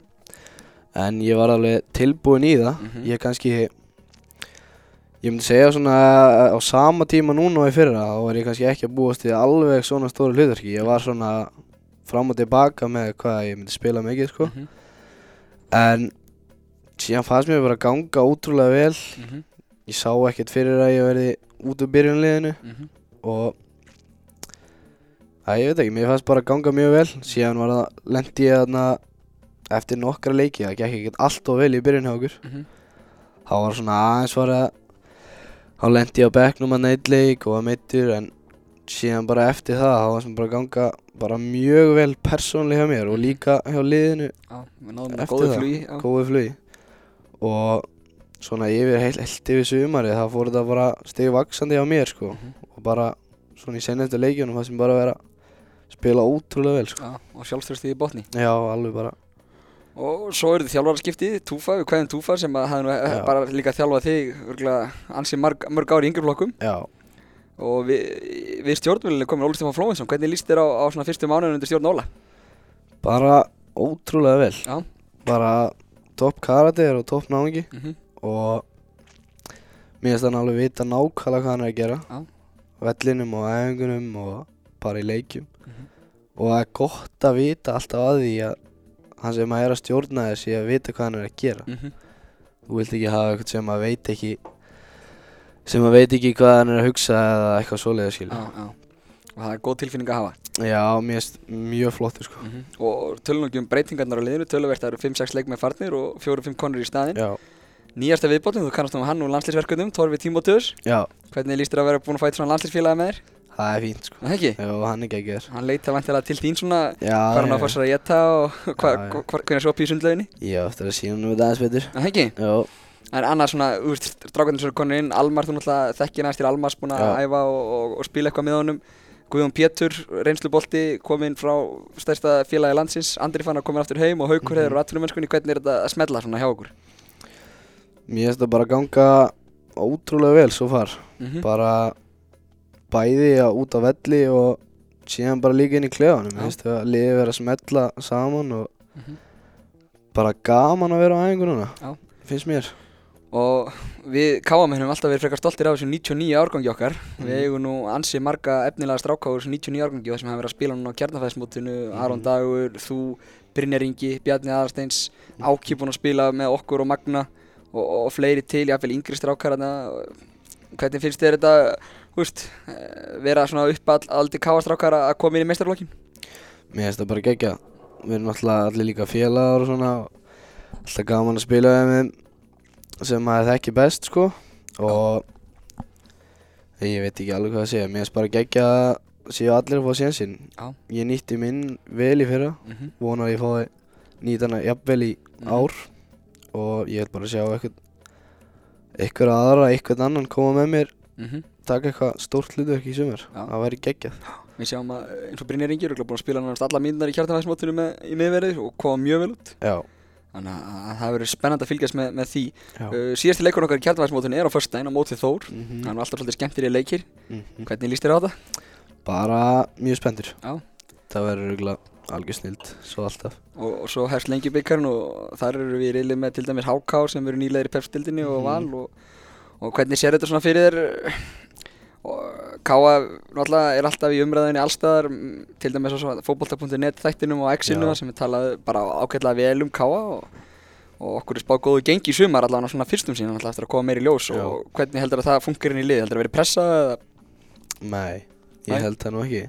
en ég var alveg tilbúin í það. Mhm. ég kannski ég myndi segja svona á sama tíma núna og í fyrra þá var ég kannski ekki að búast í alveg svona stóru hlutverki. Ég var svona fram og tilbaka með hvað ég myndi spila mikið sko. Mhm, en síðan fannst mér bara að ganga ótrúlega vel. Mhm, ég sá ekkert fyrir að ég verði út úr byrjunliðinu mhm, og að ég veit ekki, mér fannst bara að ganga mjög vel. Síðan var það, lendi ég þarna eftir nokkra leiki, það gekk ekkert allt of vel í byrjun hjá okkur. Mhm, þá var svona aðeins var að þá lendi ég á bekknum að neitt leik og að meittur en síðan bara eftir það þá var sem bara ganga bara mjög vel persónlega hjá mér og líka hjá liðinu náðum Eftir góðu það, góðu flugi. Og svona yfir heilt, heilt yfir sumari þá fór þetta bara stig vaksandi hjá mér sko. Mhm. og bara svona í senjöndu leikjunum það sem bara vera að spila ótrúlega vel sko. Já, og sjálfströstið í botni. já alveg bara Og svo eru þið þjálfaraskiptið, Túfa, við kveðum Túfa sem hafði nú Já. bara líka þjálfað þig örgulega ansi marg, mörg ári í yngri flokkum já og við, við stjórnvölinni komin Óli Stefán Flóinsson, hvernig líst þér á, á svona fyrstu mánuðin undir stjórn Óla? bara ótrúlega vel Já. bara topp karater og topp náðingi Mm og mér finnst hann alveg vita nákvæmlega hvað hann er að gera Já. vellinum og æfingunum og bara í leikjum Mhm. og það er gott að vita alltaf að því að hann sem að er að stjórna þessi að vita hvað hann er að gera -hmm. þú vilt ekki hafa eitthvað sem að veit ekki sem að veit ekki hvað hann er að hugsa eða eitthvað svoleiða skil Já, já. Og það er góð tilfinning að hafa. já, finnst mjög flottur sko Mm Og tölum ekki um breytingarnar á liðinu, töluvert það eru 5-6 leikmenn farnir og 4-5 konur í staðinn. já, Nýjasta viðbótin, þú kannast um hann og landslýsverkefnum, Torfi Tímóteus. já, Hvernig líst þér að vera búin að fæta svona landslýsfélagi með þér? Það er fínt sko. Það ekki? já, hann er geggjör. Hann leita vantilega til þín svona hvað hann á já, fórsar að geta og hvernig sopi í sundlauginni. já, eftir að sína nú þetta aðeins betur. Það ekki? já, Það er annars svona, þú veist, strákarnir sem eru konur inn, Almar, þú náttúrulega þekkir næst til Almars búin að æfa og, og, og spila eitthvað með honum. Guðjón Pétur, reynslubolti, kominn frá stærsta félagi landsins, Andri fann að koma aftur heim og Haukur Mhm. hefur bæði að út á velli og síðan bara líka inn í klefanum finnst það að liði vera að smetla saman og Mhm. bara gaman að vera á æfingu núna Já. finnst mér Og við káamenn höfum alltaf verið frekar stoltir af þessum 99 árgangi okkar. Við Mhm. eigum nú ansi marga efnilega stráka á þessum 99 árgangi og sem hafa verið að spila núna á kjarnafæðismótinu, Aron Mhm. Dagur, þú, Brynjar Ingi, Bjarni Aðarsteins, Áki búinn að spila með okkur og Magna og, og fleiri til, jáfnvel yngri strákar. Hvernig finnst þér þetta, veist, eh, vera svona upp að aldrei káastrákar að koma inn í meistarflokkin? mér finnst það bara gegja við erum alltaf allir líka félagar og svona alltaf gaman að spila með þeim sem maður þekki best sko. Og ég veit ekki alveg hvað að segja mér finnst bara gegja að séu allir að fá sénsinn. Ég nýtti minn vel í fyrra Mm -hmm. vona að ég fái nýtana jafnvel í ár. Og ég vil bara sjá eitthvað eitthvað aðra, eitthvað annan koma með mér. Mm taka eitthvað stórt hlutverk í sumar Já. það væri geggjað Við sjáum að eins og Brynjar Ingi er örugglega búinn að spila náttúrulega alla mínunar í kjarnafæðismótinu með, í miðverðið og koma mjög vel út. já, Þannig að það verður spennandi að fylgjast með, með því. Uh, síðasti leikur okkar í kjarnvæðismótinu er á föstudaginn á mótið Þór. Mm Það er alltaf svolítið skemmtir í leikir. -hmm. Hvernig líst þér á það? bara mjög spenntur það verður algjör snild svo alltaf Og, og svo hefst lengi byggarinn og þar eru við í reilið með til dæmis HK sem verður nýlegar í pepstildinni og Mhm. val og, og hvernig sér þetta svona fyrir þér? Káa náttúrulega er alltaf í umræðinni allstaðar mm, til dæmis á svo fótbolta.net þættinum og X-inu sem er talað bara ágætlega vel um Káa og, og okkur er spáð góðu gengi í sumar allavega svona fyrstum síðan alltaf eftir að koma meir í ljós Já. og hvernig heldur að það funkar inn í lið? Heldur að vera pressað eða? nei, ég Nei. held það nú ekki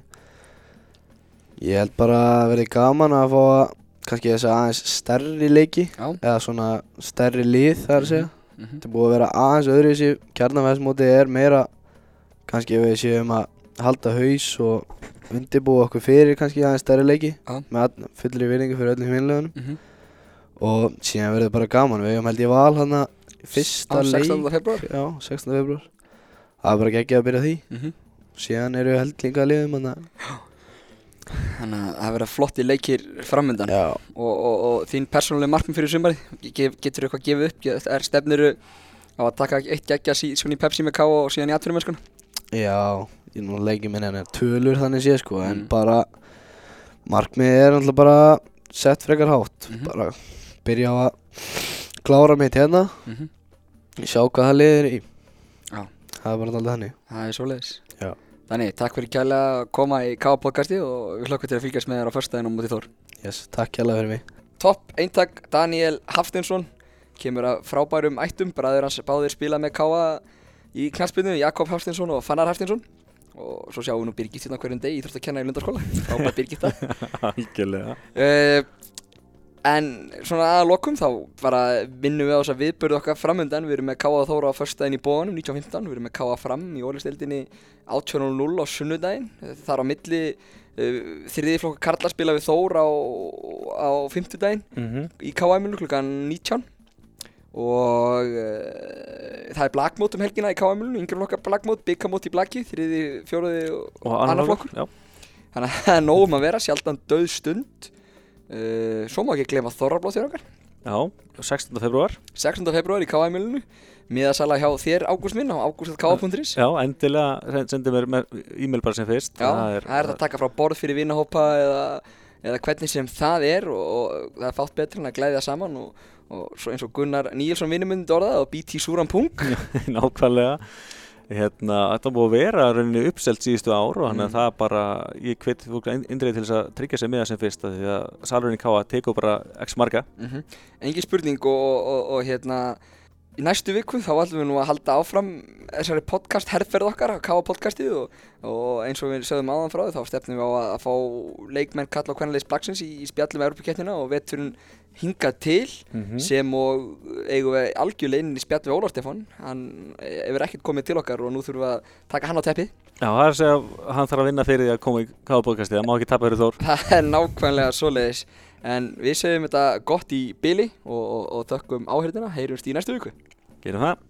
ég held bara að verði gaman að fá að kannski þess aðeins stærri leiki Já. eða svona stærri lið það er að segja Mm -hmm. Þetta búið að vera aðeins öðru í þessi kjarnafæðsmótið er meira kannski ef við séum að halda haus og undirbúa okkur fyrir kannski aðeins stærri leiki. Já. með fullri virðingu fyrir öllum hinlegunum Mm -hmm. og síðan verður bara gaman. Við hefum held ég val hann að fyrsta leik. 16. februar já, 16. februar það er bara ekki að byrja því. Mm -hmm. síðan eru held líka liðum að Þannig að það verða flotti leikir framöndan og, og, og þín persónuleg markmið fyrir sumarið? Ge- getur þú eitthvað gefið upp, Ge- er stefniru á að taka eitt geggja sí, svona í Pepsi með K og síðan í atvinnumennskuna já ég nú leikið minn henni tölur þannig sé sko en Mm. bara markmiðið er alltaf bara sett frekar hátt Mhm. bara byrja á að klára mitt hérna mm -hmm. sjá hvað það liðir í Já. það er bara alltaf þannig Það er svoleiðis Já. Þannig, takk fyrir kærlega að koma í K-podcasti og við hlökkum til að fylgjast með þér á á móti Þór yes, takk hjálpa fyrir mig Topp eintak Daniel Haftinsson kemur að frábærum ættum bræður hans báðir spila með Káa í knallspinnu, Jakob Haftinsson og Fannar Haftinsson og svo sjáum við nú Birgit hérna hverjum degi í þrótt að kenna í Lundarskóla frábær Birgitta Algjörlega uh, En svona að lokum þá bara vinnum við á þess að viðbörðu okkar framöndan Við erum með K.A. Þóra á föstudaginn í bóðanum 1915 Við erum með K.A. fram í ólistildinni 18.00 á sunnudaginn Þar á milli uh, þriði flokka Karla spila við Þór á, á fimmtudaginn mm -hmm. í KM-inu klukkan 19 og uh, það er blagmót um helgina í KM-inu, yngri flokkar blagmót, byggamót í blaggi, þriði, fjóruði og og annar flokkur. Þannig að það er nógum að vera, sjaldan döð stund. Uh, svo má ekki glema Þorrablóð þér okkar, já, 16. februar 16. februar í KM-inu, miðasala hjá þér Ágúst minn á ágúst.k.is. já, endilega sen- sendi mér e-mail bara sem fyrst Já, það er, það að taka frá borð fyrir vinahópa eða, eða hvernig sem það er og, og það er fátt betur en að glæðja saman og, og svo eins og Gunnar Níelsson vinnumund orðað og BT Súran Pung nákvæmlega. Hérna, þetta búið að vera rauninni uppselt síðustu ár og þannig að Mm. það bara ég hveti fólk indrið til þess að tryggja sig með það sem fyrst því að salurinn í Káa tekur bara x marga mm Engin spurning og, og, og hérna í næstu viku þá ætlum við nú að halda áfram þessari podcast herrferð okkar að káa podcastið og, og eins og við sögðum áðan frá því þá stefnum við á að, að fá leikmenn kalla og kvenleis blagsins í, í spjallum Europakettina og veturinn hingað til mm sem og eigum við algjörlega inn í spjall við Ólaf Stefán. Hann hefur ekkert komið til okkar og nú þurfum við að taka hann á teppið. Já, það er að segja að hann þarf að vinna fyrir því að koma í Káa podcasti, það má ekki tapa fyrir Þór en við segjum þetta gott í byli og, og, og þökkum áhyrðina heyrumst í næstu viku. Gerum það